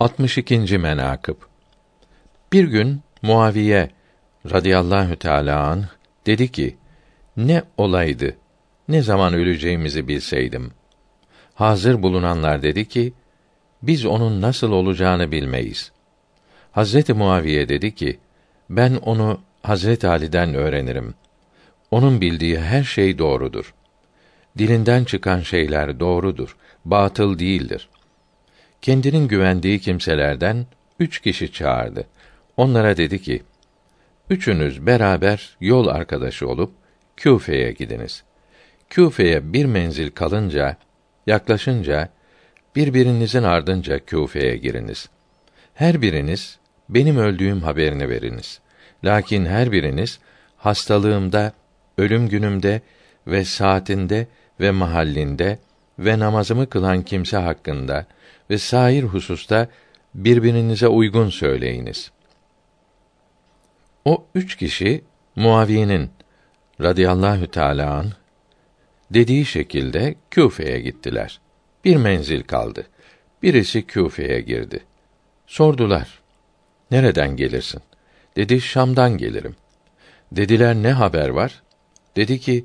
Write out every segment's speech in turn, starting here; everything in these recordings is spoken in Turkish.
62. menakıb Bir gün Muaviye radıyallahu teâlâ anh dedi ki: Ne olaydı, ne zaman öleceğimizi bilseydim. Hazır bulunanlar dedi ki: Biz onun nasıl olacağını bilmeyiz. Hazreti Muaviye dedi ki: Ben onu Hazret Ali'den öğrenirim. Onun bildiği her şey doğrudur. Dilinden çıkan şeyler doğrudur, batıl değildir. Kendinin güvendiği kimselerden üç kişi çağırdı. Onlara dedi ki: Üçünüz beraber yol arkadaşı olup Küfe'ye gidiniz. Küfe'ye bir menzil kalınca, yaklaşınca birbirinizin ardınca Küfe'ye giriniz. Her biriniz benim öldüğüm haberini veriniz. Lakin her biriniz hastalığımda, ölüm günümde ve saatinde ve mahallinde ve namazımı kılan kimse hakkında ve sair hususta birbirinize uygun söyleyiniz. O üç kişi Muaviye'nin radıyallahu teâlâ an dediği şekilde Küfe'ye gittiler. Bir menzil kaldı. Birisi Küfe'ye girdi. Sordular. Nereden gelirsin? Dedi Şam'dan gelirim. Dediler ne haber var? Dedi ki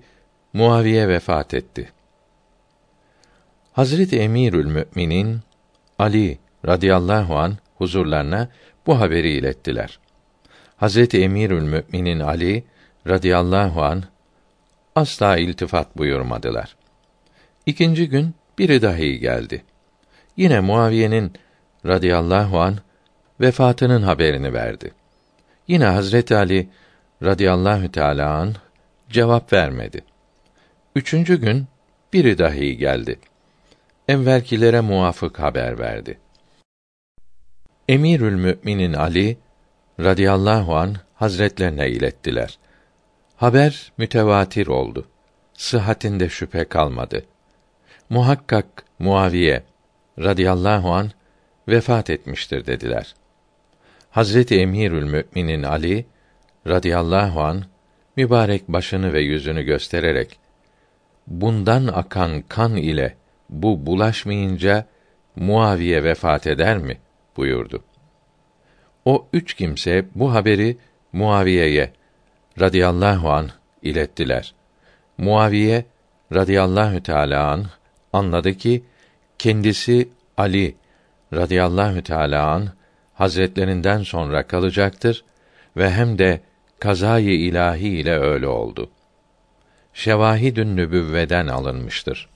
Muaviye vefat etti. Hazreti Emirül Müminin Ali radıyallahu an huzurlarına bu haberi ilettiler. Hazreti Emirül Müminin Ali radıyallahu an asla iltifat buyurmadılar. İkinci gün biri dahi geldi. Yine Muaviye'nin radıyallahu an vefatının haberini verdi. Yine Hazreti Ali radıyallahu teâlâ an cevap vermedi. Üçüncü gün biri dahi geldi. Evvelkilere muvafık haber verdi. Emirül Müminin Ali radıyallahu an hazretlerine ilettiler. Haber mütevatir oldu. Sıhhatinde şüphe kalmadı. Muhakkak Muaviye radıyallahu an vefat etmiştir dediler. Hazreti Emirül Müminin Ali radıyallahu an mübarek başını ve yüzünü göstererek bundan akan kan ile bu bulaşmayınca Muaviye vefat eder mi buyurdu. O üç kimse bu haberi Muaviye'ye radıyallahu an ilettiler. Muaviye radıyallahu teala an anladı ki kendisi Ali radıyallahu teala an hazretlerinden sonra kalacaktır ve hem de kazayı ilahi ile öyle oldu. Şevahidün nübüvveden alınmıştır.